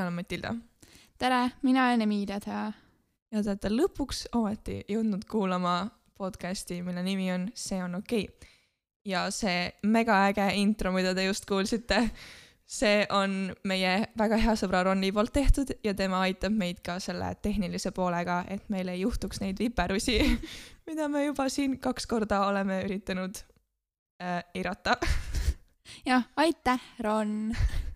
mina olen Matilda tere, mina olen Emilia Tea. ja te olete lõpuks ometi jõudnud kuulama podcasti, mille nimi on See on okei okay.. ja see megaäge intro, mida te just kuulsite, see on meie väga hea sõbra Ronni poolt tehtud ja tema aitab meid ka selle tehnilise poolega, et meil ei juhtuks neid viperusi, mida me juba siin kaks korda oleme üritanud äh, eirata. jah, aitäh, Ron.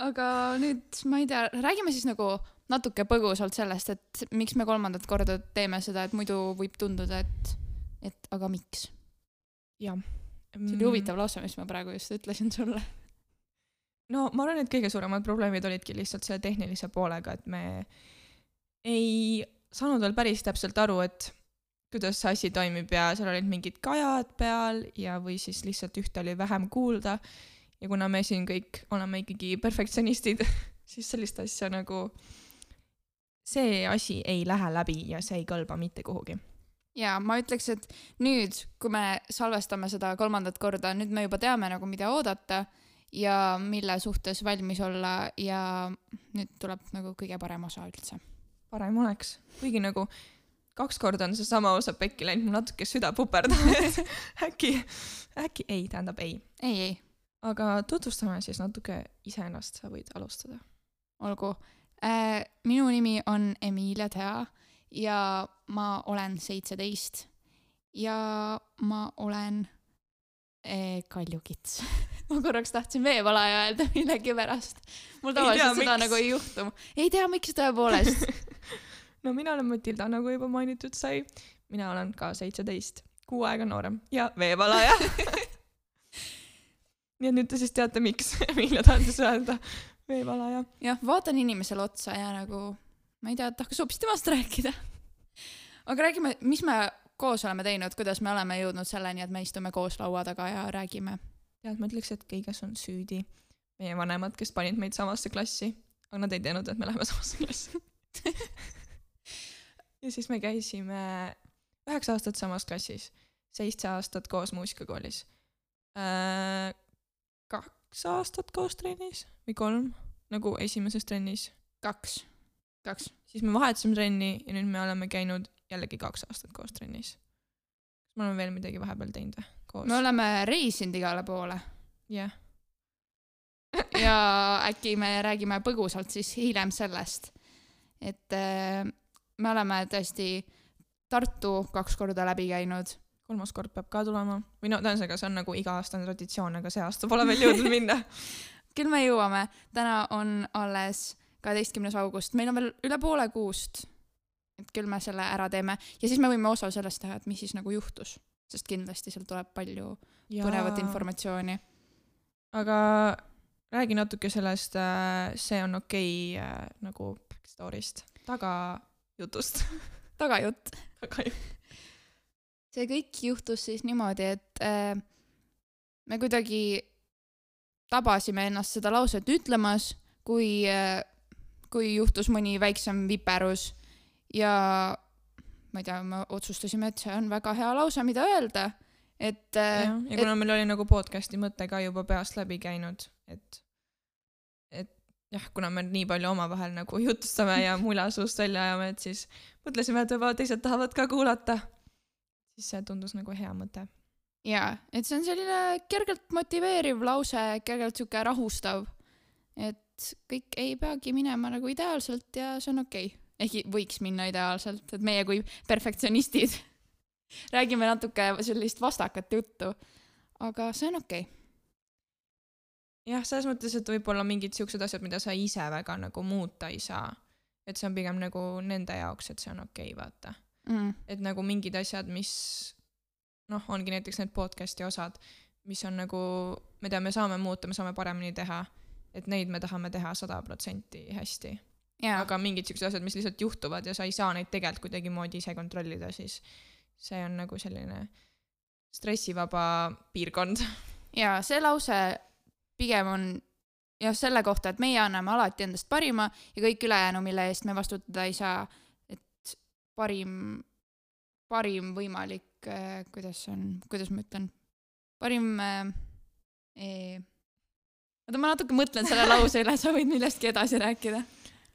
aga nüüd ma ei tea, räägime siis nagu natuke põgusalt sellest, et miks me kolmandat korda teeme seda, et muidu võib tunduda, et, et aga miks. jah. see oli huvitav lause, mis ma praegu just ütlesin sulle. no ma arvan, et kõige suuremad probleemid olidki lihtsalt selle tehnilise poolega, et me ei saanud veel päris täpselt aru, et kuidas see asi toimib ja seal olid mingid kajad peal ja, või siis lihtsalt ühte oli vähem kuulda. Ja kuna me siin kõik oleme ikkagi perfektsionistid, siis sellist asja nagu, see asi ei lähe läbi ja see ei kõlba mitte kuhugi. ja ma ütleks, et nüüd, kui me salvestame seda kolmandat korda, nüüd me juba teame nagu, mida oodata ja mille suhtes valmis olla ja nüüd tuleb nagu kõige parem osa üldse. parem oleks, kuigi nagu kaks korda on seesama osa pekki läinud, mul natuke süda puperdab, et äkki, äkki ei, tähendab ei. ei, ei, aga tutvustame siis natuke iseennast, sa võid alustada. olgu äh,. minu nimi on Emilia Tea ja ma olen seitseteist ja ma olen äh, kaljukits. ma korraks tahtsin veevalaja öelda millegipärast. mul tavaliselt seda miks. nagu ei juhtu. ei tea, miks tõepoolest. no mina olen Matilda, nagu juba mainitud sai. mina olen ka seitseteist, kuu aega noorem ja veevalaja. et nüüd te siis teate, miks Emilia tahtis öelda veevalaja. jah, vaatan inimesele otsa ja nagu ma ei tea, tahaks hoopis temast rääkida. aga räägime, mis me koos oleme teinud, kuidas me oleme jõudnud selleni, et me istume koos laua taga ja räägime. tead, ma ütleks, et kõiges on süüdi meie vanemad, kes panid meid samasse klassi, aga nad ei teadnud, et me läheme samasse klassi. ja siis me käisime üheksa aastat samas klassis, seitse aastat koos muusikakoolis. Kaks aastat koos trennis või kolm, nagu esimeses trennis. kaks, kaks. siis me vahetasime trenni ja nüüd me oleme käinud jällegi kaks aastat koos trennis. kas me oleme veel midagi vahepeal teinud või? koos me? oleme reisinud igale poole jah. ja äkki me räägime põgusalt siis hiljem sellest, et äh, me oleme tõesti Tartu kaks korda läbi käinud. Kolmas kord peab ka tulema või no ühesõnaga, see on nagu iga-aastane traditsioon, aga see aasta pole veel jõudnud minna. küll me jõuame, täna on alles kaheteistkümnes august, meil on veel üle poole kuust. et küll me selle ära teeme ja siis me võime osa sellest teha, et mis siis nagu juhtus, sest kindlasti seal tuleb palju põnevat. informatsiooni. aga räägi natuke sellest äh, See on okei okay, äh, nagu backstory'st, tagajutust. tagajutt. tagajutt. See kõik juhtus siis niimoodi, et äh, me kuidagi tabasime ennast seda lauset ütlemas, kui äh,, kui juhtus mõni väiksem viperus ja ma ei tea, me otsustasime, et see on väga hea lause, mida öelda, et äh, ja, ja kuna meil oli nagu podcast'i mõte ka juba peast läbi käinud, et, et jah, kuna me nii palju omavahel nagu jutustame ja mula suust välja ajame, et siis mõtlesime, et võib-olla teised tahavad ka kuulata. Siis see tundus nagu hea mõte. jaa, et see on selline kergelt motiveeriv lause, kergelt sihuke rahustav, et kõik ei peagi minema nagu ideaalselt ja see on okei okay.. ehkki võiks minna ideaalselt, et meie kui perfektsionistid räägime natuke sellist vastakat juttu, aga see on okei okay.. jah, selles mõttes, et võib-olla mingid siuksed asjad, mida sa ise väga nagu muuta ei saa. et see on pigem nagu nende jaoks, et see on okei okay,, vaata. Mm. et nagu mingid asjad, mis noh, ongi näiteks need podcast'i osad, mis on nagu, mida me saame muuta, me saame paremini teha, et neid me tahame teha sada protsenti hästi. jaa, aga mingid siuksed asjad, mis lihtsalt juhtuvad ja sa ei saa neid tegelikult kuidagimoodi ise kontrollida, siis see on nagu selline stressivaba piirkond. ja see lause pigem on jah, selle kohta, et meie anname alati endast parima ja kõik ülejäänu, mille eest me vastutada ei saa, parim, parim võimalik, kuidas see on, kuidas ma ütlen, parim äh,, oota, ma natuke mõtlen selle lause üle, sa võid millestki edasi rääkida.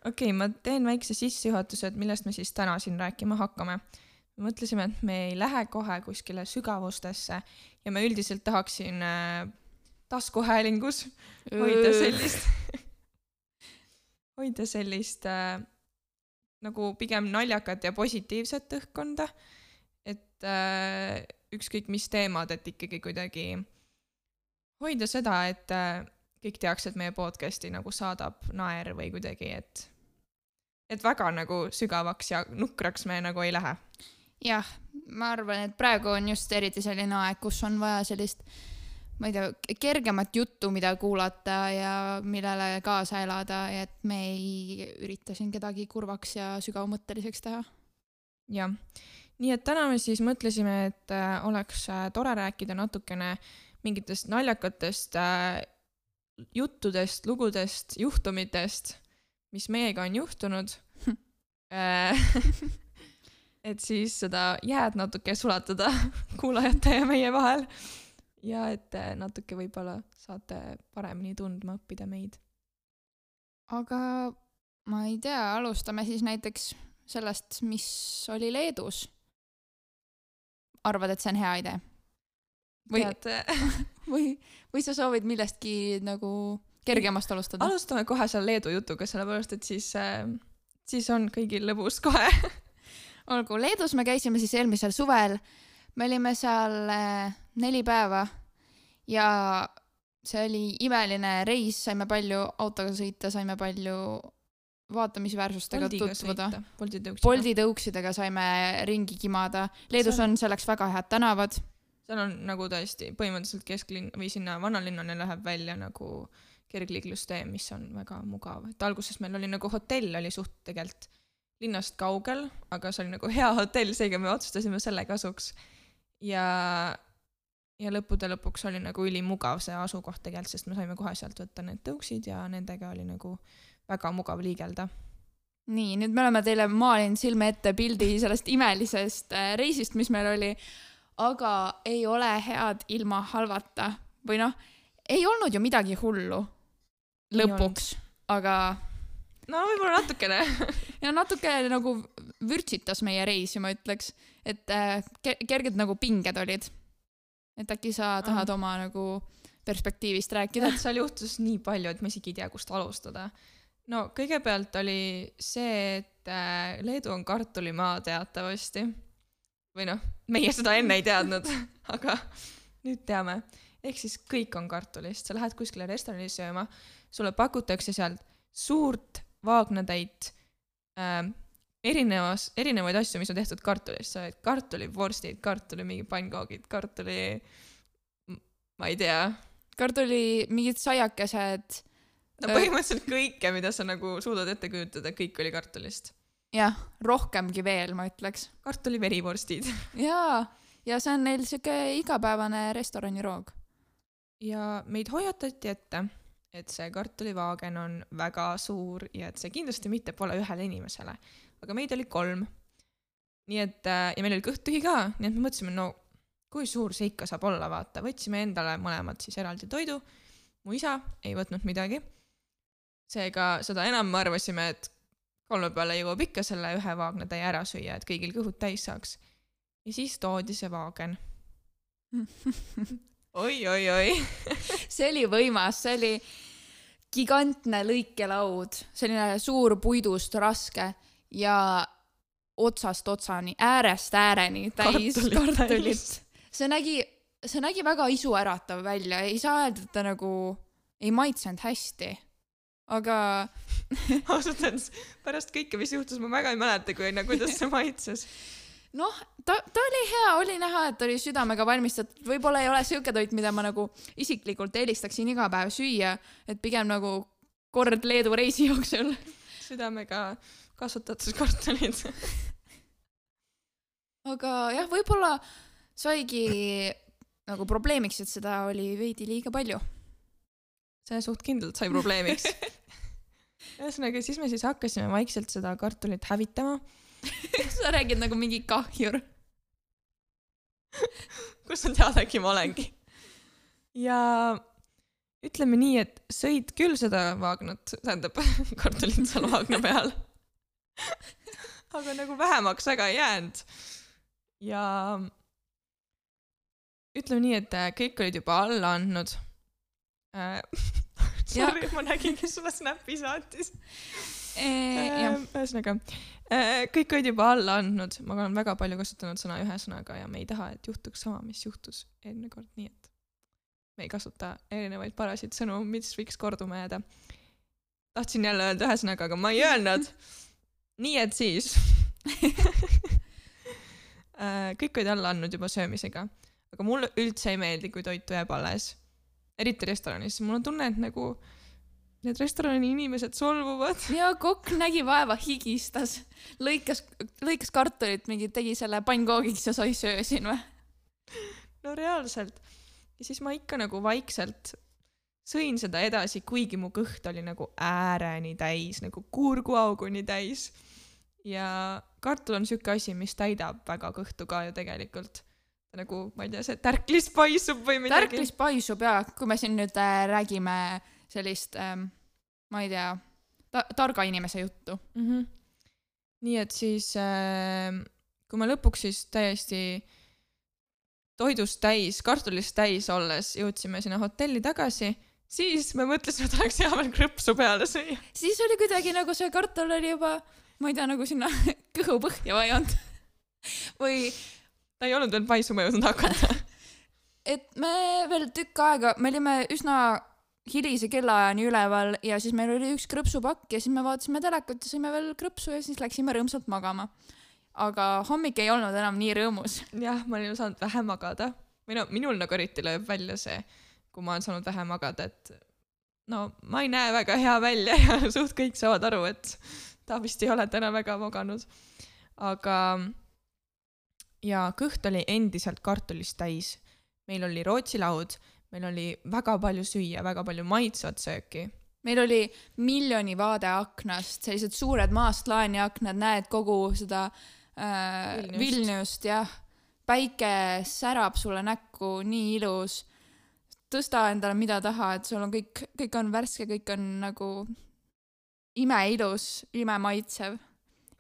okei okay,, ma teen väikse sissejuhatuse, et millest me siis täna siin rääkima hakkame. me mõtlesime, et me ei lähe kohe kuskile sügavustesse ja ma üldiselt tahaksin äh, taskuhäälingus hoida sellist, hoida sellist äh, nagu pigem naljakat ja positiivset õhkkonda. et äh, ükskõik mis teemad, et ikkagi kuidagi hoida seda, et äh, kõik teaks, et meie podcast'i nagu saadab naer või kuidagi, et et väga nagu sügavaks ja nukraks me nagu ei lähe. jah, ma arvan, et praegu on just eriti selline aeg, kus on vaja sellist, ma ei tea, kergemat juttu, mida kuulata ja millele kaasa elada et me ei ürita siin kedagi kurvaks ja sügavmõtteliseks teha. jah, nii et täna me siis mõtlesime, et äh, oleks äh, tore rääkida natukene mingitest naljakatest äh, juttudest, lugudest, juhtumitest, mis meiega on juhtunud. Et siis seda jääd natuke sulatada kuulajate ja meie vahel ja et äh, natuke võib-olla saate paremini tundma õppida meid. aga ma ei tea, alustame siis näiteks sellest, mis oli Leedus. arvad, et see on hea idee? Või- tead, või, või sa soovid millestki nagu kergemast alustada? alustame kohe selle Leedu jutuga, sellepärast et siis äh,, siis on kõigil lõbus kohe. olgu, Leedus me käisime siis eelmisel suvel, me olime seal neli päeva ja see oli imeline reis, saime palju autoga sõita, saime palju vaatamisväärsustega tutvuda. Bolti tõuksiga. Bolti tõuksidega saime ringi kimada. Leedus on- on selleks väga head tänavad. seal on nagu tõesti põhimõtteliselt kesklinn või sinna vanalinnani läheb välja nagu kergliiklustee, mis on väga mugav, et alguses meil oli nagu hotell oli suht tegelikult linnast kaugel, aga see oli nagu hea hotell, seega me otsustasime selle kasuks. ja, ja lõppude lõpuks oli nagu ülimugav see asukoht tegelikult, sest me saime kohe sealt võtta need tõuksid ja nendega oli nagu väga mugav liigelda. nii, nüüd me oleme teile maalinud silme ette pildi sellest imelisest äh, reisist, mis meil oli, aga ei ole head ilma halvata või noh, ei olnud ju midagi hullu lõpuks, aga no võib-olla natukene. ja natuke nagu vürtsitas meie reisi, ma ütleks, et äh, ke- kerged nagu pinged olid. Et äkki sa tahad oma nagu perspektiivist rääkida? seal juhtus nii palju, et ma isegi ei tea, kust alustada. no kõigepealt oli see, et äh, Leedu on kartulimaa teatavasti. või noh, meie seda enne ei teadnud, aga nüüd teame. ehk siis kõik on kartulist, sa lähed kuskile restorani sööma, sulle pakutakse sealt suurt vaagnatäit äh, erinevas, erinevaid asju, mis on tehtud kartulist, sa oled kartulivorstid, kartuli mingi pannkoogid, kartuli, ma ei tea kartuli mingid saiakesed, no põhimõtteliselt kõike, mida sa nagu suudad ette kujutada, kõik oli kartulist. jah, rohkemgi veel, ma ütleks. kartuli verivorstid. jaa, ja see on neil siuke igapäevane restoraniroog. ja meid hoiatati ette, et see kartulivaagen on väga suur ja et see kindlasti mitte pole ühele inimesele. Aga meid oli kolm. nii et äh, ja meil oli kõht tühi ka, nii et me mõtlesime, no kui suur see ikka saab olla, vaata, võtsime endale mõlemad siis eraldi toidu. mu isa ei võtnud midagi. seega seda enam me arvasime, et kolme peale jõuab ikka selle ühe vaagnatäie ära süüa, et kõigil kõhud täis saaks. ja siis toodi see vaagen oi, oi, oi. see oli võimas, see oli gigantne lõikelaud, selline suur puidust raske ja otsast otsani, äärest ääreni täis Kartulit kartulit see nägi, see nägi väga isuäratav välja, ei saa öelda, et ta nagu ei maitsenud hästi. aga ausalt öeldes pärast kõike, mis juhtus, ma väga ei mäleta, kui onju, kuidas see maitses. noh, ta, ta oli hea, oli näha, et oli südamega valmistatud, võib-olla ei ole siuke toit, mida ma nagu isiklikult eelistaksin iga päev süüa, et pigem nagu kord Leedu reisi jooksul. südamega kasvatatud kartulid. aga jah, võib-olla saigi nagu probleemiks, et seda oli veidi liiga palju. see suht kindlalt sai probleemiks. ühesõnaga, siis me siis hakkasime vaikselt seda kartulit hävitama. sa räägid nagu mingi kahjur. kus sa tead, äkki ma olengi. ja, ütleme nii, et sõid küll seda Wagnat, tähendab kartulit seal Wagna peal. Aga nagu vähemaks väga ei jäänud. ja ütleme nii, et äh, kõik olid juba alla andnud äh. Sorry, ma nägin, kes sulle Snapi saatis. jah, ühesõnaga, kõik olid juba alla andnud, ma olen väga palju kasutanud sõna ühe sõnaga ja me ei taha, et juhtuks sama, mis juhtus eelmine kord, nii et me ei kasuta erinevaid parasid sõnu, mis võiks korduma jääda. tahtsin jälle öelda ühe sõnaga, aga ma ei öelnud. nii et siis. kõik olid alla andnud juba söömisega, aga mulle üldse ei meeldi, kui toit jääb alles. eriti restoranis, mul on tunne, et nagu need restorani inimesed solvuvad. ja kokk nägi vaeva, higistas, lõikas, lõikas kartulit, mingi tegi selle pannkoogiks ja sa ei söö siin või? no reaalselt. ja siis ma ikka nagu vaikselt sõin seda edasi, kuigi mu kõht oli nagu ääreni täis, nagu kurguauguni täis. ja kartul on siuke asi, mis täidab väga kõhtu ka ju tegelikult. nagu, ma ei tea, see tärklis paisub või midagi. tärklis paisub ja kui me siin nüüd äh, räägime sellist ähm,, ma ei tea ta,, targa inimese juttu. mm. -hmm. nii et siis äh,, kui me lõpuks siis täiesti toidust täis, kartulist täis olles jõudsime sinna hotelli tagasi, siis me mõtlesime, et oleks hea veel krõpsu peale süüa. siis oli kuidagi nagu see kartul oli juba, ma ei tea, nagu sinna kõhu põhja vajunud. või ta ei olnud veel paisuma jõudnud hakata. et me veel tükk aega, me olime üsna hilise kellaajani üleval ja siis meil oli üks krõpsupakk ja siis me vaatasime telekat ja sõime veel krõpsu ja siis läksime rõõmsalt magama. aga hommik ei olnud enam nii rõõmus. jah, ma olin saanud vähe magada või no minul nagu eriti lööb välja see, kui ma olen saanud vähe magada, et no ma ei näe väga hea välja ja suht kõik saavad aru, et ta vist ei ole täna väga maganud. aga ja kõht oli endiselt kartulist täis. meil oli Rootsi laud, meil oli väga palju süüa, väga palju maitsvat sööki. meil oli miljoni vaade aknast, sellised suured maast laeni aknad, näed kogu seda äh, Vilniust. Vilniust jah. päike särab sulle näkku, nii ilus. Tõsta endale mida tahad, sul on kõik, kõik on värske, kõik on nagu imeilus, imemaitsev.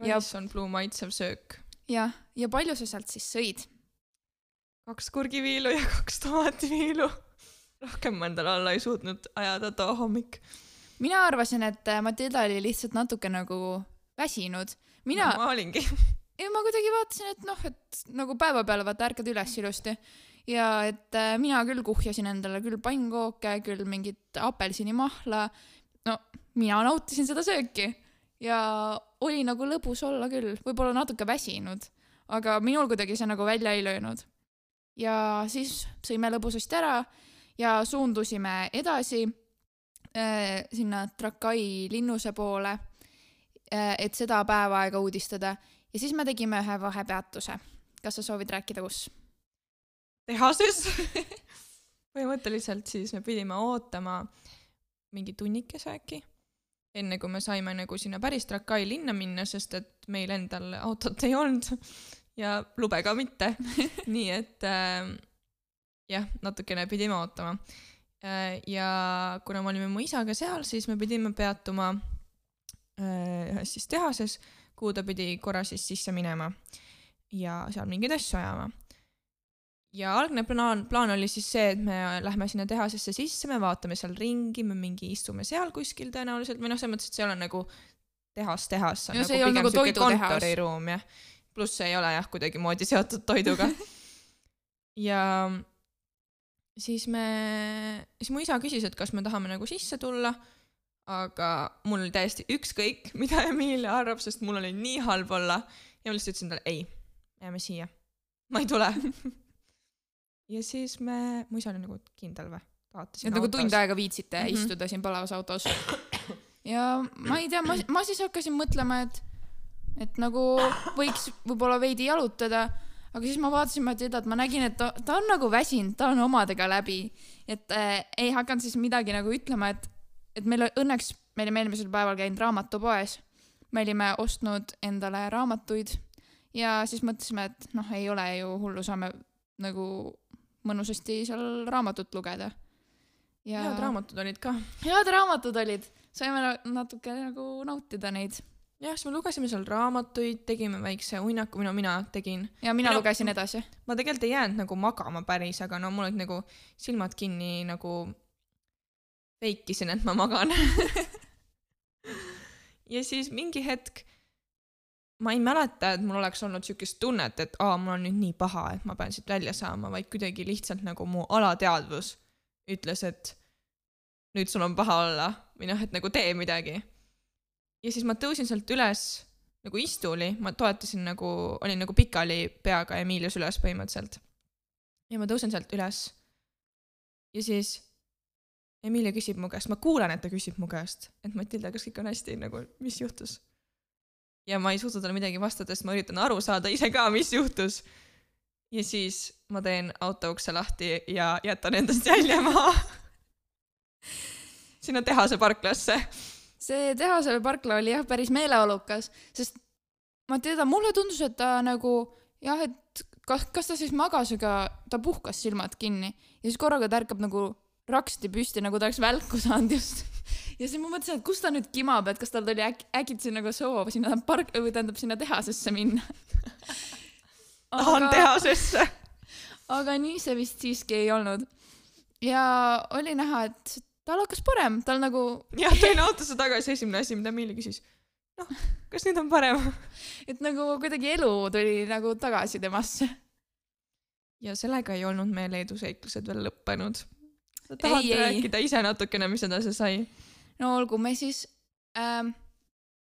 Ja- rice on blue maitsev söök. jah, ja palju sa sealt siis sõid? kaks kurgiviilu ja kaks tomaativiilu. rohkem ma endale alla ei suutnud ajada too hommik. mina arvasin, et äh, Matilda oli lihtsalt natuke nagu väsinud. mina ma olingi. ja ma kuidagi vaatasin, et noh, et nagu päevapeale vaata ärkad üles ilusti ja et äh, mina küll kuhjasin endale küll pannkooke, küll mingit apelsinimahla. no mina nautisin seda sööki ja oli nagu lõbus olla küll, võib-olla natuke väsinud, aga minul kuidagi see nagu välja ei löönud. ja siis sõime lõbusasti ära ja suundusime edasi äh, sinna Trakai linnuse poole äh,, et seda päeva aega uudistada ja siis me tegime ühe vahepeatuse. kas sa soovid rääkida, kus? Tehases. põhimõtteliselt siis me pidime ootama mingi tunnikese äkki, enne kui me saime nagu sinna päris Trakai linna minna, sest et meil endal autot ei olnud ja lube ka mitte. nii et äh, jah, natukene pidime ootama äh,. ja kuna me olime mu isaga seal, siis me pidime peatuma äh, ühes siis tehases, kuhu ta pidi korra siis sisse minema ja seal mingeid asju ajama ja algne plaan, plaan oli siis see, et me lähme sinna tehasesse sisse, me vaatame seal ringi, me mingi istume seal kuskil tõenäoliselt või noh, selles mõttes, et ei ole nagu tehas, tehas, on Ja nagu see ei olnud nagu toidutehas. kontoriruum jah. pluss see ei ole jah, kuidagimoodi seotud toiduga. ja siis me, siis mu isa küsis, et kas me tahame nagu sisse tulla, aga mul oli täiesti ükskõik, mida Emilia arvab, sest mul oli nii halb olla ja ma lihtsalt ütlesin talle ei, jääme siia, ma ei tule. ja siis me, mu isa oli nagu et kindel või? tahate et siin nagu autos tund? aega viitsite mm. -hmm. istuda siin palavas autos. ja ma ei tea, ma, ma siis hakkasin mõtlema, et, et nagu võiks võib-olla veidi jalutada, aga siis ma vaatasin Matildat, ma nägin, et ta, ta on nagu väsinud, ta on omadega läbi. et äh, ei hakanud siis midagi nagu ütlema, et, et meil õnneks, me olime eelmisel päeval käinud raamatupoes. me olime ostnud endale raamatuid ja siis mõtlesime, et noh, ei ole ju hullu, saame nagu mõnusasti seal raamatut lugeda ja head raamatud olid ka. head raamatud olid, saime na- natuke nagu nautida neid jah, siis me lugesime seal raamatuid, tegime väikse uinaku, no mina tegin. ja mina Minu- lugesin edasi. ma tegelikult ei jäänud nagu magama päris, aga no mul olid nagu silmad kinni nagu feikisin, et ma magan. ja siis mingi hetk ma ei mäleta, et mul oleks olnud siukest tunnet, et aa, mul on nüüd nii paha, et ma pean siit välja saama, vaid kuidagi lihtsalt nagu mu alateadvus ütles, et nüüd sul on paha olla või noh, et nagu tee midagi. ja siis ma tõusin sealt üles nagu istuli, ma toetasin nagu, olin nagu pikali peaga Emilius üles põhimõtteliselt. ja ma tõusen sealt üles. ja siis Emilia küsib mu käest, ma kuulen, et ta küsib mu käest, et Matilda, kas kõik on hästi, nagu mis juhtus? Ja ma ei suuda talle midagi vastata, sest ma üritan aru saada ise ka, mis juhtus. ja siis ma teen auto ukse lahti ja jätan endast jälje maha. sinna tehase parklasse. see tehase parkla oli jah päris meeleolukas, sest ma tean, mulle tundus, et ta nagu jah, et kas, kas ta siis magas, aga ta puhkas silmad kinni ja siis korraga ta ärkab nagu raksti püsti, nagu ta oleks välku saanud just. ja siis ma mõtlesin, et kus ta nüüd kimab, et kas tal tuli äk-, äkitse nagu soov sinna park- või tähendab sinna tehasesse minna. tahan tehasesse. aga nii see vist siiski ei olnud. ja oli näha, et tal hakkas parem, tal nagu jah, tulin autosse tagasi, esimene asi, mida Emilia küsis. noh, kas nüüd on parem? et nagu kuidagi elu tuli nagu tagasi temasse. ja sellega ei olnud meie Leedu seiklused veel lõppenud. Tahad Ei, ei. rääkida ise natukene, mis edasi sai? no olgu, me siis ähm,,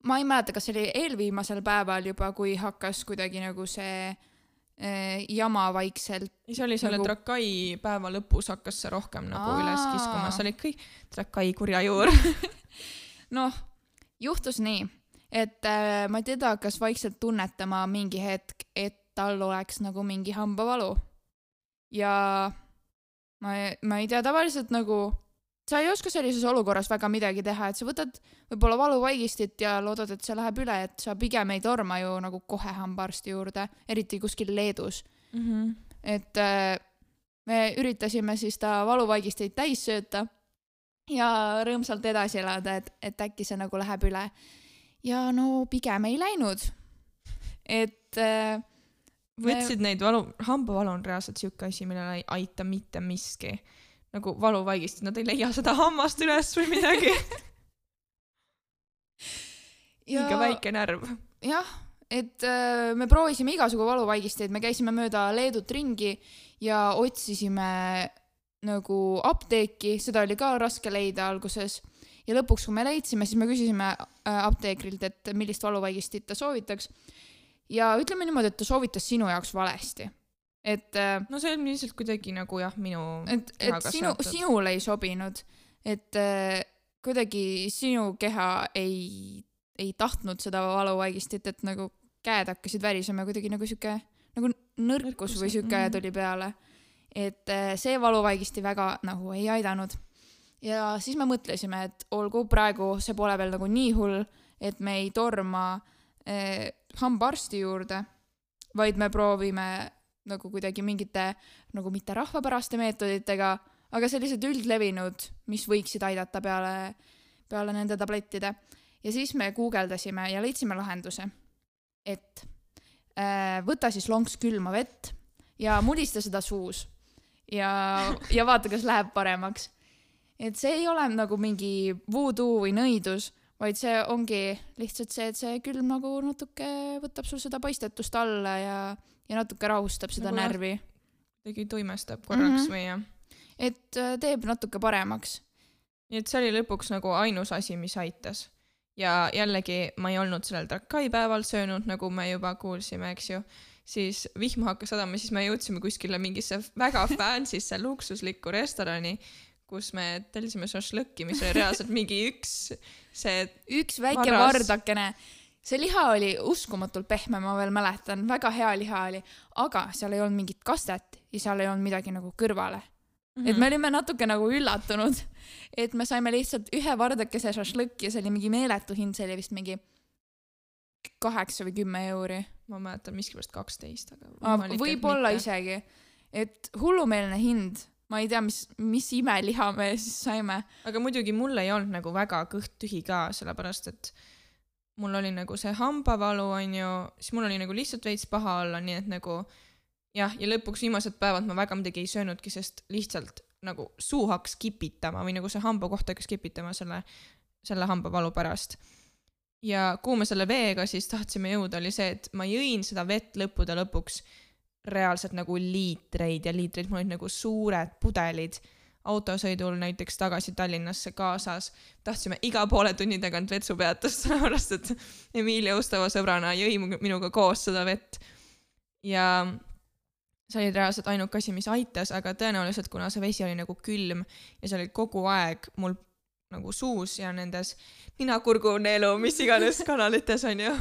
ma ei mäleta, kas see oli eelviimasel päeval juba, kui hakkas kuidagi nagu see äh, jama vaikselt. see oli selle nagu... Trakai päeva lõpus hakkas see rohkem nagu Aa. üles kiskuma, see oli kõik Trakai kurja juur. noh, juhtus nii, et äh, Matilda hakkas vaikselt tunnetama mingi hetk, et tal oleks nagu mingi hambavalu. ja ma, ma ei tea, tavaliselt nagu sa ei oska sellises olukorras väga midagi teha, et sa võtad võib-olla valuvaigistit ja loodad, et see läheb üle, et sa pigem ei torma ju nagu kohe hambaarsti juurde, eriti kuskil Leedus. Mhm. et äh, me üritasime siis ta valuvaigisteid täis sööta ja rõõmsalt edasi elada, et, et äkki see nagu läheb üle. ja no pigem ei läinud. et äh, võtsid neid valu, hambavalu on reaalselt siuke asi, millele ei aita mitte miski. nagu valuvaigistid, nad ei leia seda hammast üles või midagi. liiga väike närv. jah, et äh, me proovisime igasugu valuvaigisteid, me käisime mööda Leedut ringi ja otsisime nagu apteeki, seda oli ka raske leida alguses. ja lõpuks, kui me leidsime, siis me küsisime äh, apteekrilt, et millist valuvaigistit ta soovitaks. Ja ütleme niimoodi, et ta soovitas sinu jaoks valesti. et äh, no see on lihtsalt kuidagi nagu jah, minu et, et sinu, sinule ei sobinud, et äh, kuidagi sinu keha ei, ei tahtnud seda valuvaigistit, et nagu käed hakkasid värisema, kuidagi nagu sihuke nagu nõrkus Nõrkus, või sihuke mhm. tuli peale. et äh, see valuvaigisti väga nagu ei aidanud. ja siis me mõtlesime, et olgu, praegu see pole veel nagu nii hull, et me ei torma eh, hambaarsti juurde, vaid me proovime nagu kuidagi mingite nagu mitte rahvapäraste meetoditega, aga sellised üldlevinud, mis võiksid aidata peale, peale nende tablettide. ja siis me guugeldasime ja leidsime lahenduse, et äh, võta siis lonks külma vett ja mulista seda suus ja, ja vaata, kas läheb paremaks. et see ei ole nagu mingi voodoo või nõidus, vaid see ongi lihtsalt see, et see külm nagu natuke võtab sul seda paistetust alla ja, ja natuke rahustab seda Nagu närvi. kuidagi tuimestab korraks Mhm. või jah. et äh, teeb natuke paremaks. nii et see oli lõpuks nagu ainus asi, mis aitas. ja jällegi ma ei olnud sellel Trakai päeval söönud, nagu me juba kuulsime, eks ju, siis vihma hakkas sadama, siis me jõudsime kuskile mingisse väga fancy'sse luksuslikku restorani, kus me tellisime šašlõkki, mis oli reaalselt mingi üks see üks väike Varras. vardakene. see liha oli uskumatult pehme, ma veel mäletan, väga hea liha oli, aga seal ei olnud mingit kastet ja seal ei olnud midagi nagu kõrvale. et me olime natuke nagu üllatunud, et me saime lihtsalt ühe vardakese šašlõkki ja see oli mingi meeletu hind, see oli vist mingi kaheksa või kümme euri. ma mäletan miskipärast kaksteist, aga võib-olla isegi, et hullumeelne hind, ma ei tea, mis, mis imeliha me siis saime. aga muidugi mul ei olnud nagu väga kõht tühi ka, sellepärast et mul oli nagu see hambavalu, onju, siis mul oli nagu lihtsalt veits paha olla, nii et nagu jah, ja lõpuks viimased päevad ma väga midagi ei söönudki, sest lihtsalt nagu suu hakkas kipitama või nagu see hambakoht hakkas kipitama selle, selle hambavalu pärast. ja kuhu me selle veega siis tahtsime jõuda, oli see, et ma jõin seda vett lõppude lõpuks reaalselt nagu liitreid ja liitreid, mul olid nagu suured pudelid autosõidul näiteks tagasi Tallinnasse kaasas. tahtsime iga poole tunni tagant vetsupeatust, sellepärast et Emilia ustava sõbrana jõi minuga koos seda vett. ja see oli reaalselt ainuke asi, mis aitas, aga tõenäoliselt kuna see vesi oli nagu külm ja see oli kogu aeg mul nagu suus ja nendes nina-kurgu-neelu, mis iganes kanalites onju,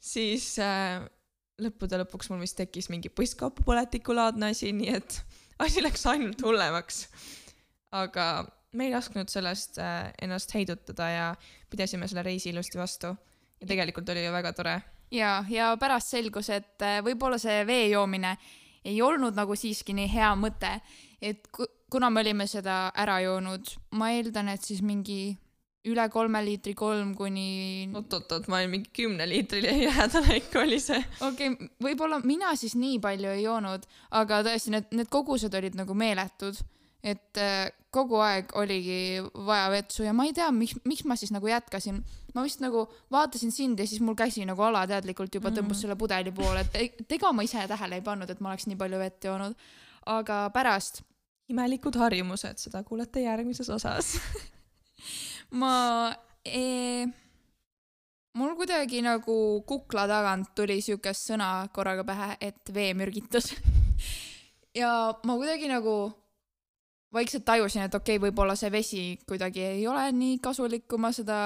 siis äh, lõppude lõpuks mul vist tekkis mingi põskkopupõletikulaadne asi, nii et asi läks ainult hullemaks. aga me ei lasknud sellest äh, ennast heidutada ja pidasime selle reisi ilusti vastu. ja tegelikult oli ju väga tore. ja, ja pärast selgus, et äh, võib-olla see vee joomine ei olnud nagu siiski nii hea mõte, et ku- kuna me olime seda ära joonud, ma eeldan, et siis mingi üle kolme liitri, kolm kuni oot-oot-oot, ma olin mingi kümne liitri lähedal ikka oli see. okei okay,, võib-olla mina siis nii palju ei joonud, aga tõesti need, need kogused olid nagu meeletud, et äh, kogu aeg oligi vaja vetsu ja ma ei tea, miks, miks ma siis nagu jätkasin. ma vist nagu vaatasin sind ja siis mul käsi nagu alateadlikult juba tõmbas Mhm. selle pudeli poole, et ega ma ise tähele ei pannud, et ma oleks nii palju vett joonud. aga pärast imelikud harjumused, seda kuulete järgmises osas. ma e..., mul kuidagi nagu kukla tagant tuli siukest sõna korraga pähe, et veemürgitus. ja ma kuidagi nagu vaikselt tajusin, et okei okay,, võib-olla see vesi kuidagi ei ole nii kasulik, kui ma seda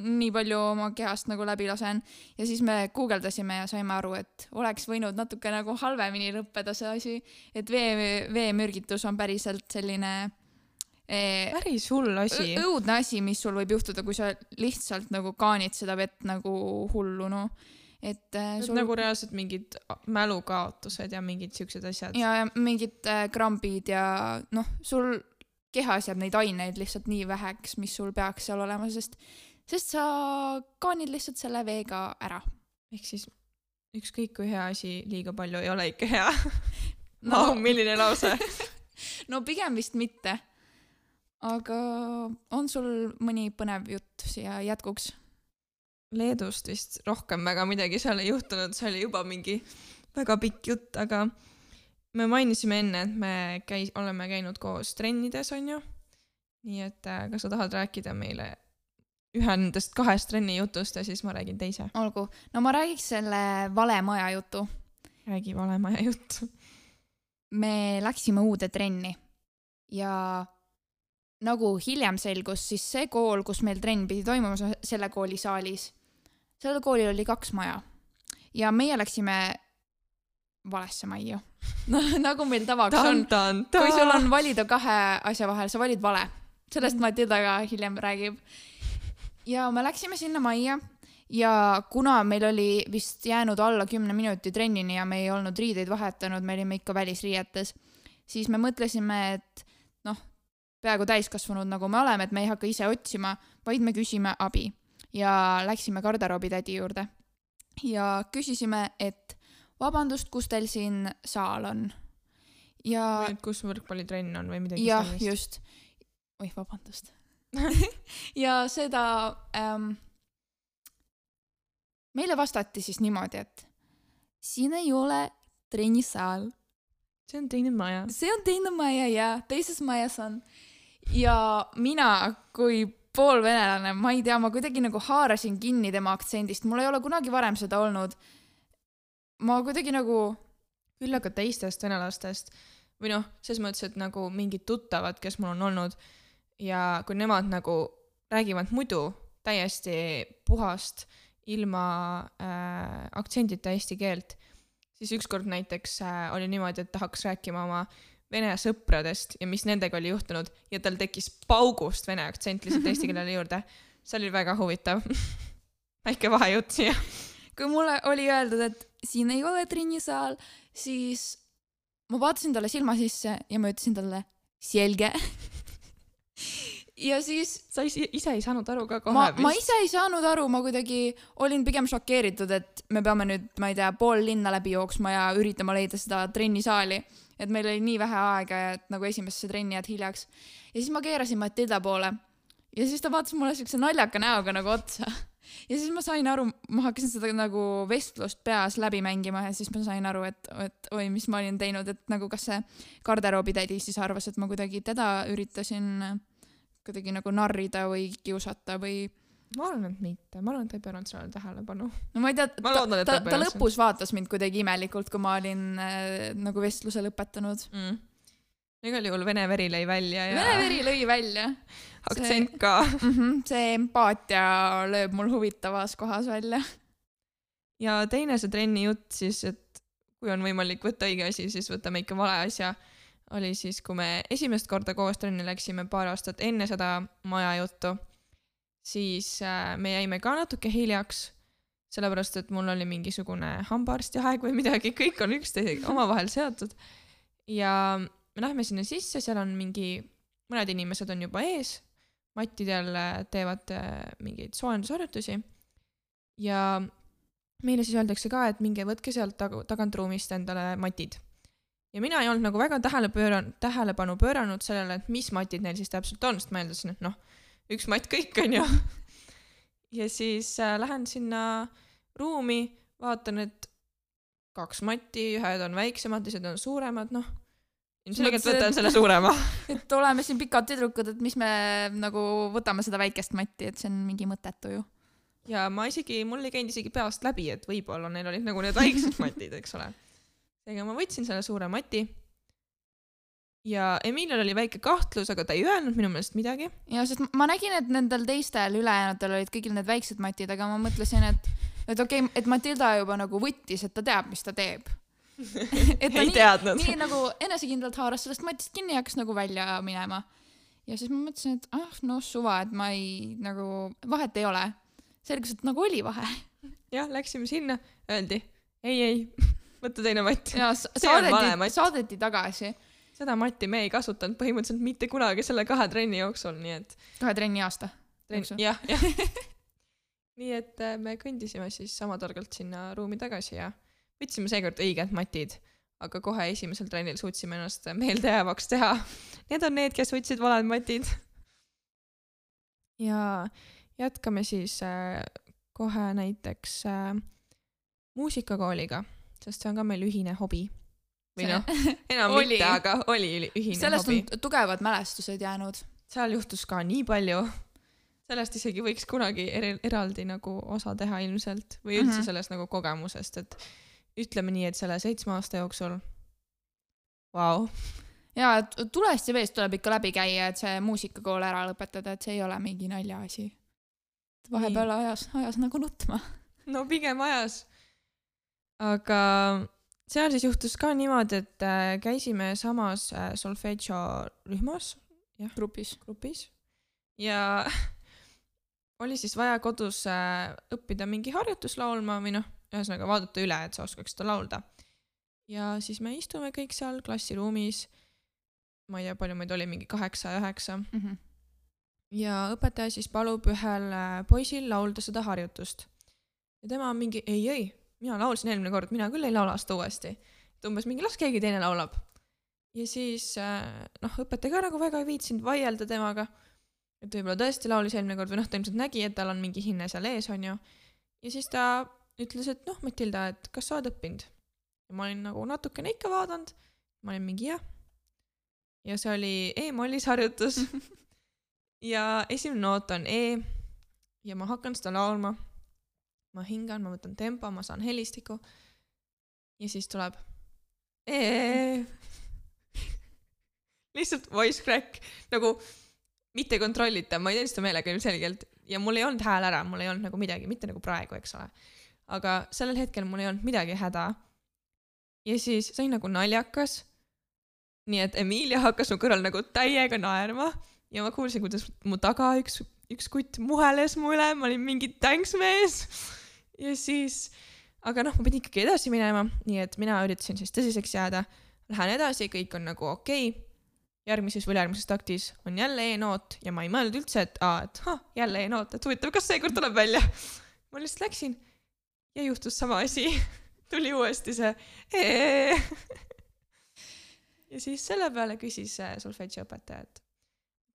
nii palju oma kehast nagu läbi lasen. ja siis me guugeldasime ja saime aru, et oleks võinud natuke nagu halvemini lõppeda see asi, et vee, veemürgitus on päriselt selline päris hull asi õudne asi, mis sul võib juhtuda, kui sa lihtsalt nagu kaanid seda vett nagu hullunu. et äh, sul nagu reaalselt mingid mälukaotused ja mingid siuksed asjad. ja, ja mingid äh, krambid ja noh, sul kehas jääb neid aineid lihtsalt nii väheks, mis sul peaks seal olema, sest, sest sa kaanid lihtsalt selle veega ära. ehk siis ükskõik kui hea asi liiga palju ei ole ikka hea. No- no milline lause. no pigem vist mitte. Aga on sul mõni põnev jutt siia jätkuks? Leedust vist rohkem väga midagi seal ei juhtunud, see oli juba mingi väga pikk jutt, aga me mainisime enne, et me käis-, oleme käinud koos trennides, onju. nii et äh, kas sa tahad rääkida meile ühe nendest kahest trenni jutust ja siis ma räägin teise. olgu, no ma räägiks selle vale maja jutu räägi valemaja juttu. me läksime uude trenni ja nagu hiljem selgus, siis see kool, kus meil trenn pidi toimuma, selle kooli saalis, sellel koolil oli kaks maja ja meie läksime valesse majja. nagu meil tavaks on, kui sul on valida kahe asja vahel, sa valid vale. sellest Matilda ka hiljem räägib. ja me läksime sinna majja ja kuna meil oli vist jäänud alla kümne minuti trennini ja me ei olnud riideid vahetanud, me olime ikka välisriietes, siis me mõtlesime, et peaaegu täiskasvanud nagu me oleme, et me ei hakka ise otsima, vaid me küsime abi ja läksime garderoobitädi juurde ja küsisime, et vabandust, kus teil siin saal on? ja kus võrkpallitrenn on või midagi jah, just. oih, vabandust. ja seda ähm,, meile vastati siis niimoodi, et siin ei ole trennisaal, see on teine maja. see on teine maja ja teises majas on. Ja mina kui poolvenelane, ma ei tea, ma kuidagi nagu haarasin kinni tema aktsendist, mul ei ole kunagi varem seda olnud. ma kuidagi nagu küll aga teistest venelastest või noh, selles mõttes, et nagu mingid tuttavad, kes mul on olnud ja kui nemad nagu räägivad muidu täiesti puhast ilma äh, aktsendita eesti keelt, siis ükskord näiteks äh, oli niimoodi, et tahaks rääkima oma vene sõpradest ja mis nendega oli juhtunud ja tal tekkis paugust vene aktsent lihtsalt eesti keelele juurde. see oli väga huvitav. väike vahejutt siia. kui mulle oli öeldud, et siin ei ole trennisaal, siis ma vaatasin talle silma sisse ja ma ütlesin talle selge. ja siis sa ise, ei saanud aru ka kohe ma, ma ise ei saanud aru, ma kuidagi olin pigem šokeeritud, et me peame nüüd, ma ei tea, pool linna läbi jooksma ja üritama leida seda trennisaali. Et meil oli nii vähe aega ja et nagu esimesesse trenni jääd hiljaks. ja siis ma keerasin Matilda poole ja siis ta vaatas mulle siukse naljaka näoga nagu otsa. ja siis ma sain aru, ma hakkasin seda nagu vestlust peas läbi mängima ja siis ma sain aru, et, et oi, mis ma olin teinud, et nagu kas see garderoobitädi siis arvas, et ma kuidagi teda üritasin kuidagi nagu narrida või kiusata või ma arvan, et mitte, ma arvan, et ta ei pööranud sellele tähelepanu. no ma ei tea, ta, ta, ta ta lõpus vaatas mind kuidagi imelikult, kui ma olin äh, nagu vestluse lõpetanud. mm.. igal juhul vene veri lõi välja ja Vene veri lõi välja aktsent ka. mm. -hmm, see empaatia lööb mul huvitavas kohas välja. ja teine see trenni jutt siis, et kui on võimalik võtta õige asi, siis võtame ikka vale asja, oli siis, kui me esimest korda koos trenni läksime paar aastat enne seda maja juttu, siis äh, me jäime ka natuke hiljaks, sellepärast et mul oli mingisugune hambaarsti aeg või midagi, kõik on üksteisega omavahel seotud. ja me lähme sinna sisse, seal on mingi, mõned inimesed on juba ees, mattidel äh, teevad äh, mingeid soojendusharjutusi ja meile siis öeldakse ka, et minge võtke sealt tag-, tagantruumist endale matid. ja mina ei olnud nagu väga tähele pööranud, tähelepanu pööranud sellele, et mis matid neil siis täpselt on, sest ma eeldasin, et noh, üks matt kõik on ju. ja siis äh, lähen sinna ruumi, vaatan, et kaks matti, ühed on väiksemad, teised on suuremad, noh. ilmselgelt võtan selle suurema. et oleme siin pikad tüdrukud, et mis me nagu võtame seda väikest matti, et see on mingi mõttetu ju. ja ma isegi, mul ei käinud isegi peast läbi, et võib-olla neil olid nagu need väiksed matid, eks ole. seega ma võtsin selle suure mati. Ja Emilial oli väike kahtlus, aga ta ei öelnud minu meelest midagi. ja sest ma nägin, et nendel teistel ülejäänutel olid kõigil need väiksed matid, aga ma mõtlesin, et, et okei okay,, et Matilda juba nagu võttis, et ta teab, mis ta teeb. et ta ei nii, teadnud. nii nagu enesekindlalt haaras sellest matist kinni ja hakkas nagu välja minema. ja siis ma mõtlesin, et ah, noh, suva, et ma ei nagu, vahet ei ole. selgus, et nagu oli vahe. jah, läksime sinna, öeldi ei, ei, võta teine matt. ja saadeti, saadeti tagasi seda matti me ei kasutanud põhimõtteliselt mitte kunagi selle kahe trenni jooksul, nii et kahe trenni aasta. jah, jah. nii et äh, me kõndisime siis sama targalt sinna ruumi tagasi ja võtsime seekord õiged matid, aga kohe esimesel trennil suutsime ennast meeldejäävaks teha. Need on need, kes võtsid valed matid. ja jätkame siis äh, kohe näiteks äh, muusikakooliga, sest see on ka meil ühine hobi. Või noh, enam Oli. mitte, aga oli ühine sellest hobi on tugevad mälestused jäänud. seal juhtus ka nii palju. sellest isegi võiks kunagi eri- eraldi nagu osa teha ilmselt või üldse mm. -hmm. sellest nagu kogemusest, et ütleme nii, et selle seitsme aasta jooksul, vau, ja, et tulest ja veest tuleb ikka läbi käia, et see muusikakool ära lõpetada, et see ei ole mingi naljaasi. vahepeal ajas, ajas nagu nutma. no pigem ajas. aga seal siis juhtus ka niimoodi, et äh, käisime samas äh, solfedžo rühmas, grupis. grupis ja oli siis vaja kodus äh, õppida mingi harjutus laulma või noh, ühesõnaga vaadata üle, et sa oskaks seda laulda. ja siis me istume kõik seal klassiruumis, ma ei tea, palju meid oli, mingi kaheksa, üheksa, Mhm. ja õpetaja siis palub ühel poisil laulda seda harjutust. ja tema on mingi ei, ei, mina laulsin eelmine kord, mina küll ei laula seda uuesti. et umbes mingi las keegi teine laulab. ja siis äh, noh, õpetaja ka nagu väga ei viitsinud vaielda temaga, et võib-olla tõesti laulis eelmine kord või noh, ta ilmselt nägi, et tal on mingi hinne seal ees, onju. ja siis ta ütles, et noh, Matilda, et kas sa oled õppinud? ja ma olin nagu natukene ikka vaadanud, ma olin mingi jah. ja see oli E-mollis harjutus ja esimene noot on E ja ma hakkan seda laulma. Ma hingan, ma võtan tempo, ma saan helistiku. ja siis tuleb lihtsalt voice crack nagu mitte kontrollitav, ma ei teinud seda meelega ilmselgelt ja mul ei olnud hääl ära, mul ei olnud nagu midagi, mitte nagu praegu, eks ole. aga sellel hetkel mul ei olnud midagi häda. ja siis see oli nagu naljakas. nii et Emilia hakkas mu kõrval nagu täiega naerma ja ma kuulsin, kuidas mu taga üks, üks kutt muheles mu üle, ma olin mingi thanks mees. Ja siis, aga noh, ma pidin ikkagi edasi minema, nii et mina üritasin siis tõsiseks jääda. Lähen edasi, kõik on nagu okei okay.. järgmises või ülejärgmises taktis on jälle E-noot ja ma ei mõelnud üldse, et aa, et ah, jälle E-noot, et huvitav, kas seekord tuleb välja. ma lihtsalt läksin ja juhtus sama asi. tuli uuesti see E. ja siis selle peale küsis äh, solfedžiõpetaja, et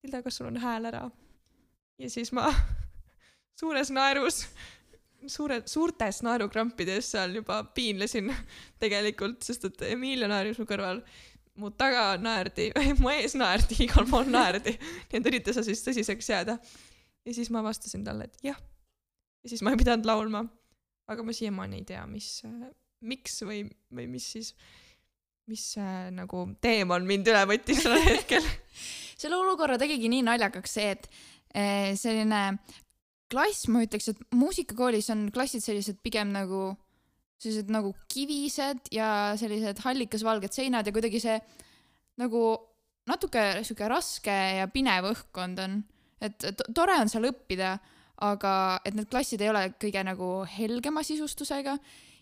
Hilda, kas sul on hääl ära? ja siis ma suures naerus, suure, suurtes naerukrampides seal juba piinlesin tegelikult, sest et Emilia naeris mu kõrval, mu taga naerdi, mu ees naerdi, igal pool naerdi, nii et ürita sa siis tõsiseks jääda. ja siis ma vastasin talle, et jah. ja siis ma ei pidanud laulma. aga ma siiamaani ei tea, mis, miks või, või mis siis, mis äh, nagu teemal mind üle võttis sellel hetkel. selle olukorra tegigi nii naljakaks see, et eh, selline klass, ma ütleks, et muusikakoolis on klassid sellised pigem nagu sellised nagu kivised ja sellised hallikas-valged seinad ja kuidagi see nagu natuke sihuke raske ja pinev õhkkond on, et to- tore on seal õppida, aga et need klassid ei ole kõige nagu helgema sisustusega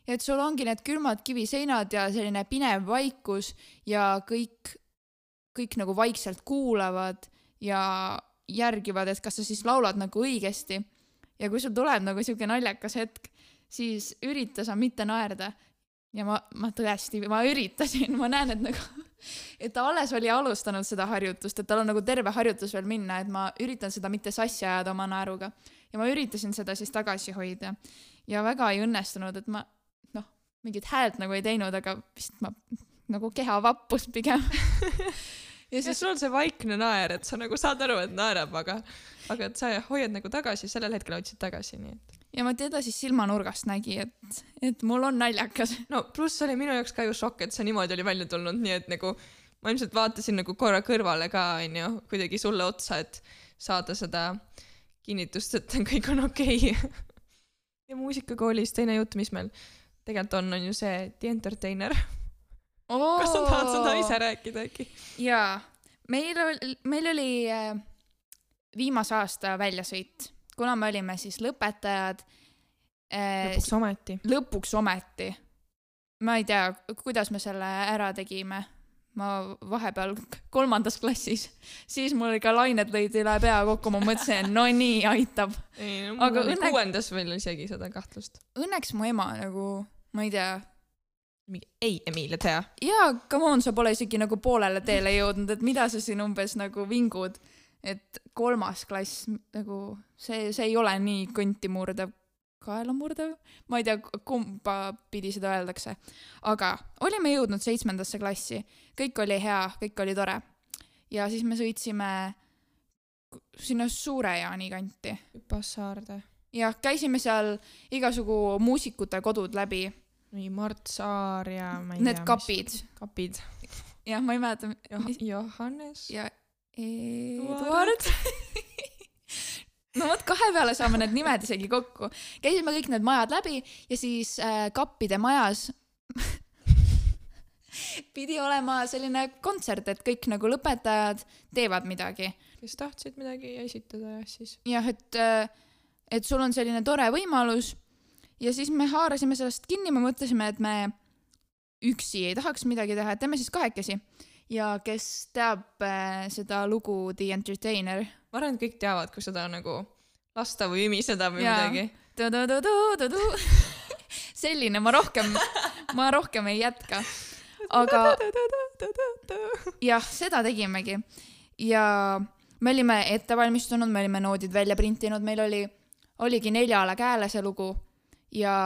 et sul ongi need külmad kiviseinad ja selline pinev vaikus ja kõik, kõik nagu vaikselt kuulavad ja järgivad, et kas sa siis laulad nagu õigesti. Ja kui sul tuleb nagu sihuke naljakas hetk, siis ürita sa mitte naerda. ja ma, ma tõesti, ma üritasin, ma näen, et nagu, et ta alles oli alustanud seda harjutust, et tal on nagu terve harjutus veel minna, et ma üritan seda mitte sassi ajada oma naeruga. ja ma üritasin seda siis tagasi hoida ja väga ei õnnestunud, et ma noh, mingit häält nagu ei teinud, aga vist ma nagu keha vappus pigem. ja siis sul on see vaikne naer, et sa nagu saad aru, et naerab, aga, aga et sa hoiad nagu tagasi, sellel hetkel hoidsid tagasi, nii et. ja ma teda siis silmanurgast nägi, et, et mul on naljakas. no pluss oli minu jaoks ka ju šokk, et see niimoodi oli välja tulnud, nii et nagu ma ilmselt vaatasin nagu korra kõrvale ka, onju, kuidagi sulle otsa, et saada seda kinnitust, et kõik on okei okay.. ja muusikakoolis teine jutt, mis meil tegelikult on, on ju see The Entertainer. Kas sa tahad seda ise rääkida äkki? jaa, meil oli, meil oli äh, viimase aasta väljasõit, kuna me olime siis lõpetajad äh,. lõpuks ometi. lõpuks ometi. ma ei tea, kuidas me selle ära tegime. ma vahepeal kolmandas klassis, siis mul ikka lained lõid üle pea kokku, ma mõtlesin, no nii aitab. ei no Aga mul oli õnne- kuuendas veel isegi seda kahtlust. Õnneks mu ema nagu, ma ei tea, mingi ei, Emilia, tea. jaa, come on, sa pole isegi nagu poolele teele jõudnud, et mida sa siin umbes nagu vingud, et kolmas klass nagu see, see ei ole nii kõnti murdev, kaela murdev, ma ei tea, kumba pidi seda öeldakse. aga olime jõudnud seitsmendasse klassi, kõik oli hea, kõik oli tore. ja siis me sõitsime sinna Suure-Jaani kanti Passaarde. ja käisime seal igasugu muusikute kodud läbi, mingi Mart Saar ja ma ei need tea. kapid. kapid. jah, ma ei mäleta, mis Johannes. ja Eduard. no vot, kahe peale saame need nimed isegi kokku. käisime kõik need majad läbi ja siis äh, kappide majas pidi olema selline kontsert, et kõik nagu lõpetajad teevad midagi. kes tahtsid midagi esitada ja siis. jah, et, et sul on selline tore võimalus ja siis me haarasime sellest kinni, me mõtlesime, et me üksi ei tahaks midagi teha, et teeme siis kahekesi. ja kes teab äh, seda lugu The Entertainer ma arvan, et kõik teavad, kui seda nagu lasta või ümiseda või Jaa. midagi. Selline, ma rohkem, ma rohkem ei jätka. aga jah, seda tegimegi. ja me olime ette valmistunud, me olime noodid välja printinud, meil oli, oligi neljale käele see lugu ja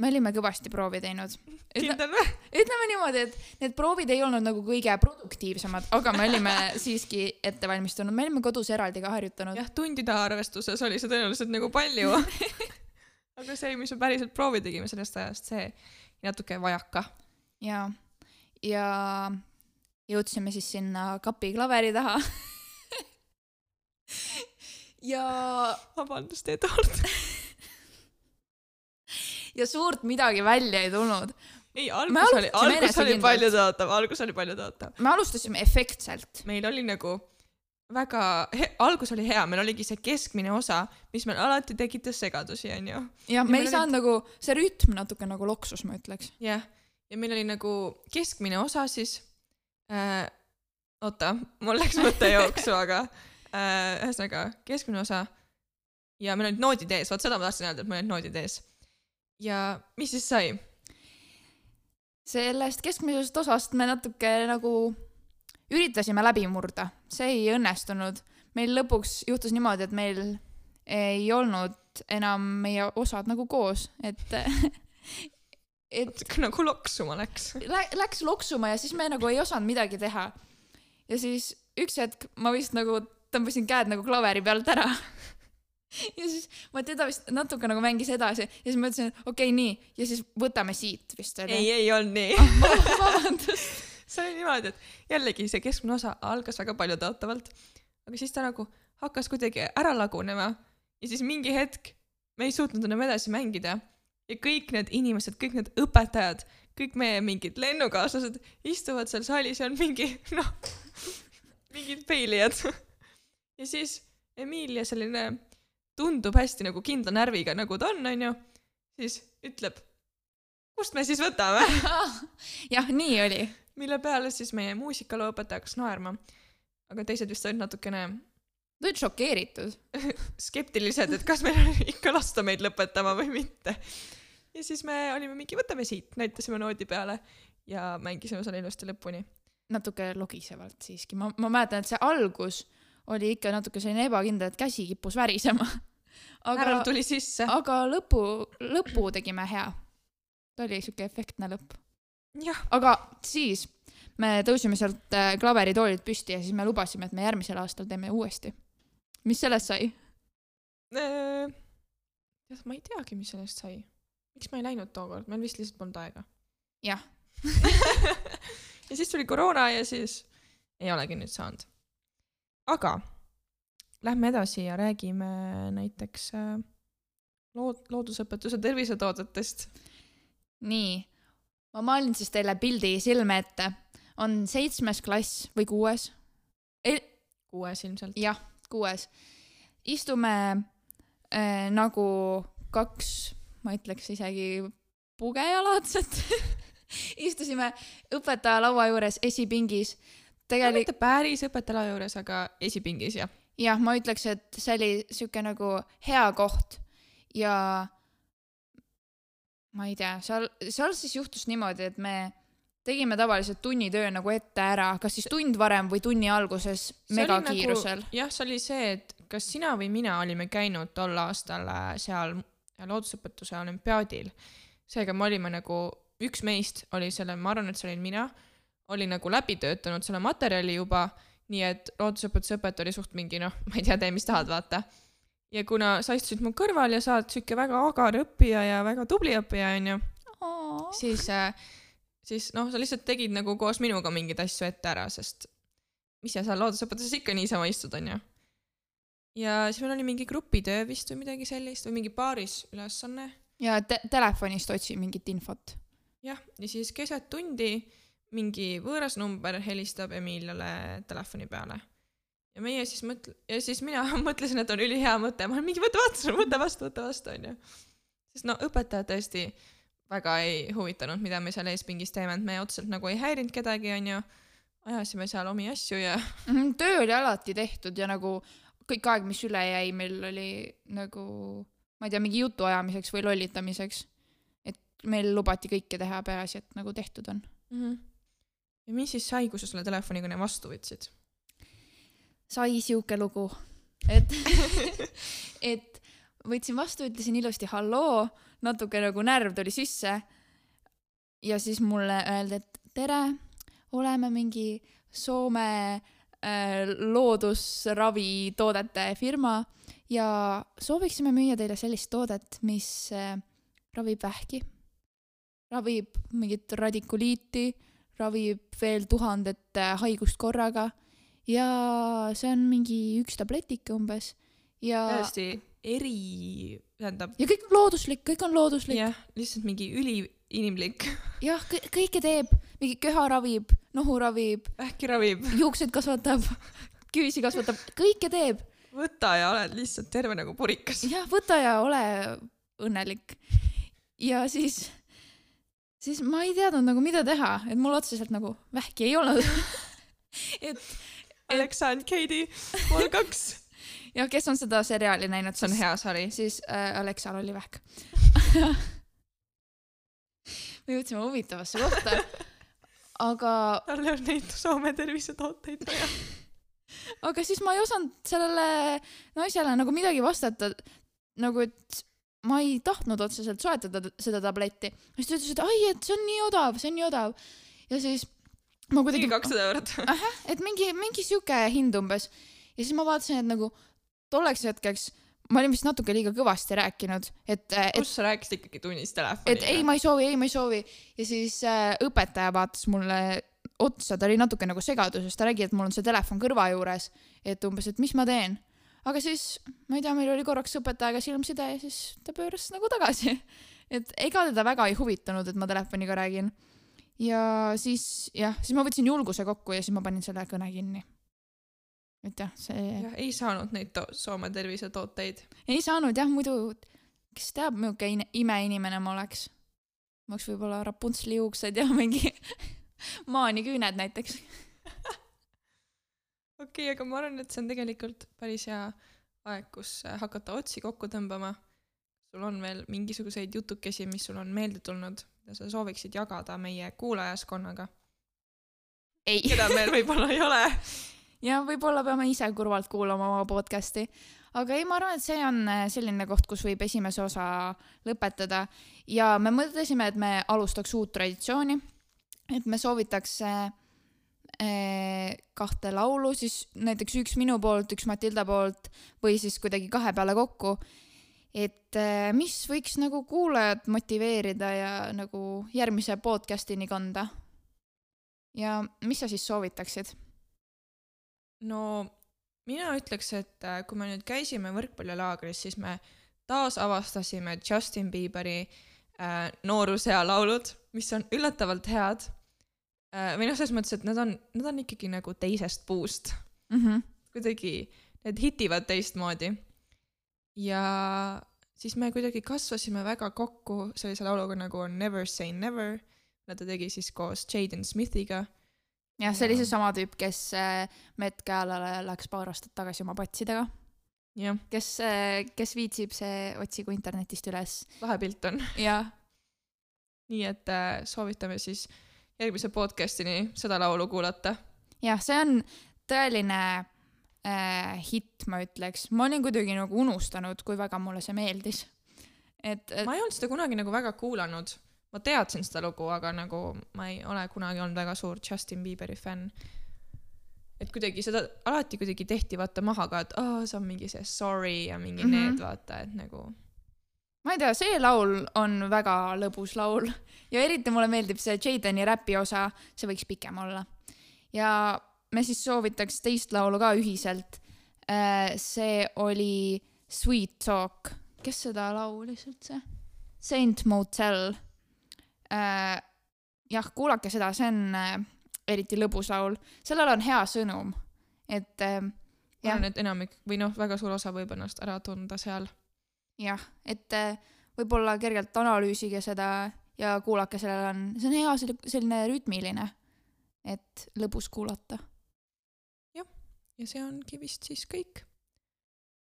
me olime kõvasti proovi teinud. kindel või? ütleme niimoodi, et need proovid ei olnud nagu kõige produktiivsemad, aga me olime siiski ette valmistunud, me olime kodus eraldi ka harjutanud. jah, tundide arvestuses oli see tõenäoliselt nagu palju. aga see, mis me päriselt proovi tegime sellest ajast, see natuke vajaka. ja, ja jõudsime siis sinna kapi klaveri taha. ja, vabandust, Eduard. Ja suurt midagi välja ei tulnud. ei, algus oli, algus oli enesekindlalt. paljutõotav, algus oli paljutõotav. me alustasime efektselt. meil oli nagu väga, algus oli hea, meil oligi see keskmine osa, mis meil alati tekitas segadusi, onju. ja me ei saanud nagu, see rütm natuke nagu loksus, ma ütleks. jah, ja meil oli nagu keskmine osa siis äh, oota, mul läks mõte jooksu, aga äh, ühesõnaga keskmine osa ja meil olid noodid ees, vot seda ma tahtsin öelda, et meil olid noodid ees. Ja mis siis sai? sellest keskmisest osast me natuke nagu üritasime läbi murda, see ei õnnestunud. meil lõpuks juhtus niimoodi, et meil ei olnud enam meie osad nagu koos, et, et nagu loksuma läks. lä- läks loksuma ja siis me nagu ei osanud midagi teha. ja siis üks hetk ma vist nagu tõmbasin käed nagu klaveri pealt ära. ja siis ma teda vist natuke nagu mängis edasi ja siis ma ütlesin, et okei okay,, nii ja siis võtame siit vist oli. ei, ei olnud nii. vabandust. see oli niimoodi, et jällegi see keskmine osa algas väga paljutõotavalt, aga siis ta nagu hakkas kuidagi ära lagunema ja siis mingi hetk me ei suutnud enam edasi mängida ja kõik need inimesed, kõik need õpetajad, kõik meie mingid lennukaaslased istuvad seal saalis ja on mingi noh, mingid peilijad. ja siis Emilia selline tundub hästi nagu kindla närviga, nagu ta on, onju, siis ütleb, kust me siis võtame jah, nii oli. mille peale siis meie muusikalooõpetaja hakkas naerma. aga teised vist olid natukene Nad olid šokeeritud. skeptilised, et kas meil ikka lasta meid lõpetama või mitte. ja siis me olime mingi, võtame siit, näitasime noodi peale ja mängisime selle ilusti lõpuni. natuke logisevalt siiski, ma, ma mäletan, et see algus oli ikka natuke selline ebakindel, et käsi kippus värisema. aga, aga lõpu, lõpu tegime hea. ta oli siuke efektne lõpp. aga siis me tõusime sealt äh, klaveritoolilt püsti ja siis me lubasime, et me järgmisel aastal teeme uuesti. mis sellest sai? tead, ma ei teagi, mis sellest sai. miks ma ei läinud tookord, meil vist lihtsalt polnud aega. jah, ja siis tuli koroona ja siis ei olegi nüüd saanud. Aga lähme edasi ja räägime näiteks äh, lood-, loodusõpetuse tervisetoodetest. nii. ma maalin siis teile pildi silme ette. on seitsmes klass või kuues? kuues ilmselt. jah, kuues. istume äh, nagu kaks, ma ütleks isegi pugejalaadset. istusime õpetaja laua juures esipingis. No tegelikult mitte päris õpetaja juures, aga esipingis jah. jah, ma ütleks, et see oli siuke nagu hea koht ja ma ei tea, seal, seal siis juhtus niimoodi, et me tegime tavaliselt tunnitöö nagu ette ära, kas siis tund varem või tunni alguses megakiirusel. jah, see oli see, et kas sina või mina olime käinud tol aastal äh, seal loodusõpetuse olümpiaadil. seega me olime nagu, üks meist oli selle, ma arvan, et see olin mina, oli nagu läbi töötanud selle materjali juba, nii et loodusõpetuse õpetaja oli suht mingi noh, ma ei tea, tee mis tahad, vaata. ja kuna sa istusid mu kõrval ja sa oled siuke väga agar õppija ja väga tubli õppija, onju, siis, siis noh, sa lihtsalt tegid nagu koos minuga mingeid asju ette ära, sest mis sa seal loodusõpetuses ikka niisama istud, onju. ja siis meil oli mingi grupitöö vist või midagi sellist või mingi paaris ülesanne. ja te telefonist otsi mingit infot. jah, ja siis keset tundi mingi võõras number helistab Emiliale telefoni peale. ja meie siis mõtle-, ja siis mina mõtlesin, et on ülihea mõte, ma olen mingi võta vastu, võta vastu, võta vastu, onju. sest no õpetajad tõesti väga ei huvitanud, mida me seal eespingis teeme, et me otseselt nagu ei häirinud kedagi, onju. ajasime seal omi asju ja Mhm, töö oli alati tehtud ja nagu kõik aeg, mis üle jäi, meil oli nagu, ma ei tea, mingi jutu ajamiseks või lollitamiseks. et meil lubati kõike teha, peaasi, et nagu tehtud on. mm. -hmm. Ja mis siis sai, kui sa selle telefonikõne vastu võtsid? sai siuke lugu, et, et võtsin vastu, ütlesin ilusti halloo, natuke nagu närv tuli sisse. ja siis mulle öeldi, et tere, oleme mingi Soome äh, loodusravitoodete firma ja sooviksime müüa teile sellist toodet, mis äh, ravib vähki, ravib mingit radikuliiti, ravib veel tuhandet äh, haigust korraga ja see on mingi üks tabletike umbes ja, täiesti eri, tähendab ja kõik on looduslik, kõik on looduslik. jah, lihtsalt mingi üliinimlik, jah, kõike teeb, mingi köha ravib, nohu ravib, vähki ravib, juukseid kasvatab, küüsi kasvatab, kõike teeb. võta ja oled lihtsalt terve nagu purikas. jah, võta ja ole õnnelik. ja siis, siis ma ei teadnud nagu mida teha, et mul otseselt nagu vähki ei olnud. et Alexa and Katie, pool kaks. ja kes on seda seriaali näinud, see on hea sari. siis äh, Alexal oli vähk. me jõudsime huvitavasse kohta, aga, talle on neid Soome tervisetooteid vaja. aga siis ma ei osanud sellele naisele nagu midagi vastata. nagu, et ma ei tahtnud otseselt soetada seda tabletti. siis ta ütles, et ai, et see on nii odav, see on nii odav. ja siis ma kuidagi mingi, kakssada eurot. et mingi, mingi sihuke hind umbes. ja siis ma vaatasin, et nagu tolleks hetkeks ma olin vist natuke liiga kõvasti rääkinud, et, et kus sa rääkisid ikkagi tunnis telefoni? et ei, ma ei soovi, ei, ma ei soovi. ja siis äh, õpetaja vaatas mulle otsa, ta oli natuke nagu segaduses, ta nägi, et mul on see telefon kõrva juures, et umbes, et mis ma teen. Aga siis, ma ei tea, meil oli korraks õpetajaga silmside ja siis ta pööras nagu tagasi. et ega teda väga ei huvitanud, et ma telefoniga räägin. ja siis jah, siis ma võtsin julguse kokku ja siis ma panin selle kõne kinni. et jah, see ei saanud neid Soome tervisetooteid. ei saanud jah, muidu kes teab, milline ine- imeinimene ma oleks. ma oleks võib-olla Rapuntseli juuksed ja mingi maaniküüned näiteks. Okei okay,, aga ma arvan, et see on tegelikult päris hea aeg, kus äh, hakata otsi kokku tõmbama. sul on veel mingisuguseid jutukesi, mis sul on meelde tulnud, mida sa sooviksid jagada meie kuulajaskonnaga, ei. keda meil võib-olla ei ole. ja võib-olla peame ise kurvalt kuulama oma podcast'i. aga ei, ma arvan, et see on äh, selline koht, kus võib esimese osa lõpetada ja me mõtlesime, et me alustaks uut traditsiooni. et me soovitaks äh, äh, kahte laulu, siis näiteks üks minu poolt, üks Matilda poolt või siis kuidagi kahe peale kokku. et äh, mis võiks nagu kuulajat motiveerida ja nagu järgmise podcast'ini kanda. ja mis sa siis soovitaksid? no mina ütleks, et äh, kui me nüüd käisime võrkpallilaagris, siis me taasavastasime Justin Bieberi äh, noorusea laulud, mis on üllatavalt head. Või noh, selles mõttes, et nad on, nad on ikkagi nagu teisest puust, mm. -hmm. kuidagi need hitivad teistmoodi. ja siis me kuidagi kasvasime väga kokku sellise lauluga nagu Never Say Never, mida ta tegi siis koos Jaden Smithiga jah, see oli seesama tüüp, kes äh, Met Galale läks paar aastat tagasi oma patsidega. kes, kes viitsib, see otsigu internetist üles. lahe pilt on. jah, nii et äh, soovitame siis järgmise podcast'ini seda laulu kuulata. jah, see on tõeline äh, hitt, ma ütleks. ma olin kuidagi nagu unustanud, kui väga mulle see meeldis. et, et ma ei olnud seda kunagi nagu väga kuulanud. ma teadsin seda lugu, aga nagu ma ei ole kunagi olnud väga suur Justin Bieberi fänn. et kuidagi seda alati kuidagi tehti vaata maha ka, et aa, see on mingi see sorry ja mingi mm Mhm. -hmm. need vaata, et nagu ma ei tea, see laul on väga lõbus laul ja eriti mulle meeldib see Jadeni räpi osa, see võiks pikem olla. ja me siis soovitaks teist laulu ka ühiselt. see oli Sweet Talk, kes seda laulis üldse? Saint Motel. jah, kuulake seda, see on äh, eriti lõbus laul, sellel on hea sõnum, et äh, ma arvan, et enamik või noh, väga suur osa võib ennast ära tunda seal. jah, et äh, võib-olla kergelt analüüsige seda ja kuulake, sellel on, see on hea selli- selline rütmiline, et lõbus kuulata. ja see ongi vist siis kõik.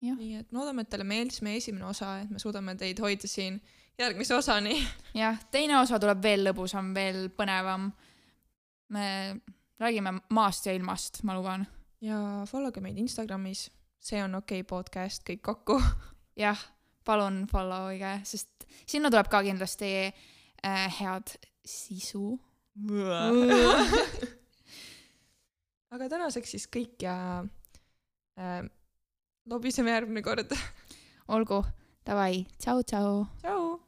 Jah. nii et loodame, et teile meeldis meie esimene osa, et me suudame teid hoida siin järgmise osani. jah, teine osa tuleb veel lõbusam, veel põnevam. me räägime maast ja ilmast, ma luban. ja follow ge meid Instagramis, see on okei okay podcast kõik kokku. jah, palun follow ige, sest sinna tuleb ka kindlasti äh, head sisu. aga tänaseks siis kõik ja äh, lobiseme järgmine kord. olgu, davai, tšau-tšau. tšau.